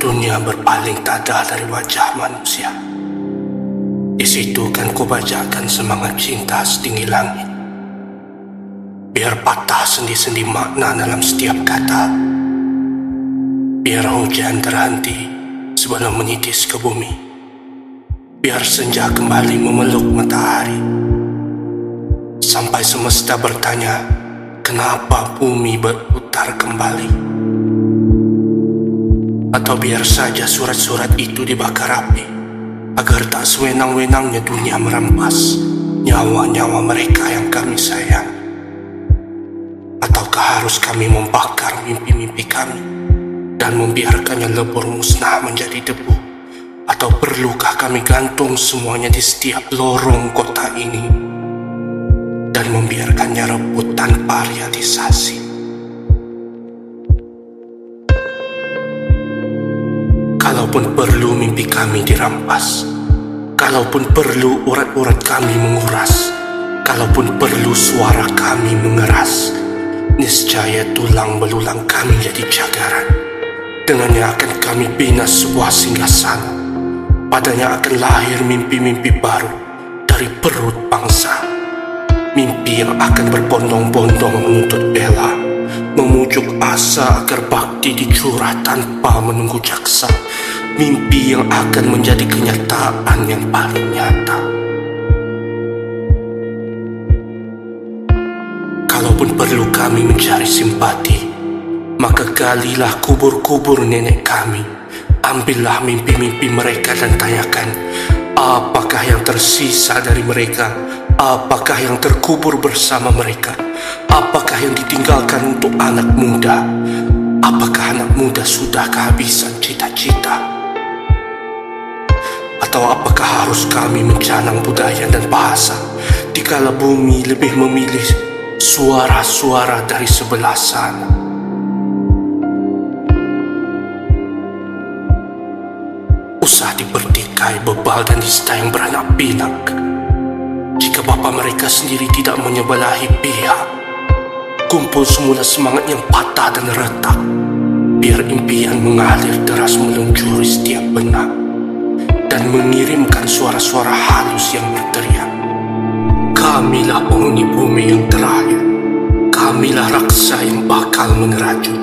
dunia berpaling tada dari wajah manusia. Di situ kan kubacakan semangat cinta setinggi langit. Biar patah sendi-sendi makna dalam setiap kata. Biar hujan terhenti sebelum menitis ke bumi. Biar senja kembali memeluk matahari. Sampai semesta bertanya, kenapa bumi berputar kembali? Atau biar saja surat-surat itu dibakar api Agar tak sewenang-wenangnya dunia merampas Nyawa-nyawa mereka yang kami sayang. Ataukah harus kami membakar mimpi-mimpi kami Dan membiarkannya lebur musnah menjadi debu? Atau perlukah kami gantung semuanya di setiap lorong kota ini Dan membiarkannya rebut tanpa realisasi Kalaupun perlu mimpi kami dirampas Kalaupun perlu urat-urat kami menguras Kalaupun perlu suara kami mengeras Niscaya tulang belulang kami jadi cagaran Dengannya akan kami bina sebuah singgasana Padanya akan lahir mimpi-mimpi baru Dari perut bangsa. Mimpi yang akan berbondong-bondong menuntut bela Memujuk asa agar bakti dicurah tanpa menunggu jaksa mimpi yang akan menjadi kenyataan yang paling nyata. Kalaupun perlu kami mencari simpati, maka galilah kubur-kubur nenek kami. Ambillah mimpi-mimpi mereka dan tanyakan, apakah yang tersisa dari mereka? Apakah yang terkubur bersama mereka? Apakah yang ditinggalkan untuk anak muda? Apakah anak muda sudah kehabisan cita-cita? Atau apakah harus kami mencanang budaya dan bahasa? Dikala bumi lebih memilih suara-suara dari sebelah sana. Usah dipertikai bebal dan nista yang beranak pinak Jika bapa mereka sendiri tidak menyebelahi pihak Kumpul semula semangat yang patah dan retak. Biar impian mengalir deras meluncuri setiap benak dan mengirimkan suara-suara halus yang berteriak. Kamilah penghuni bumi yang terakhir. Kamilah raksa yang bakal meneraju.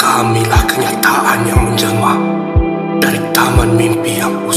Kamilah kenyataan yang menjelma dari taman mimpi yang usang.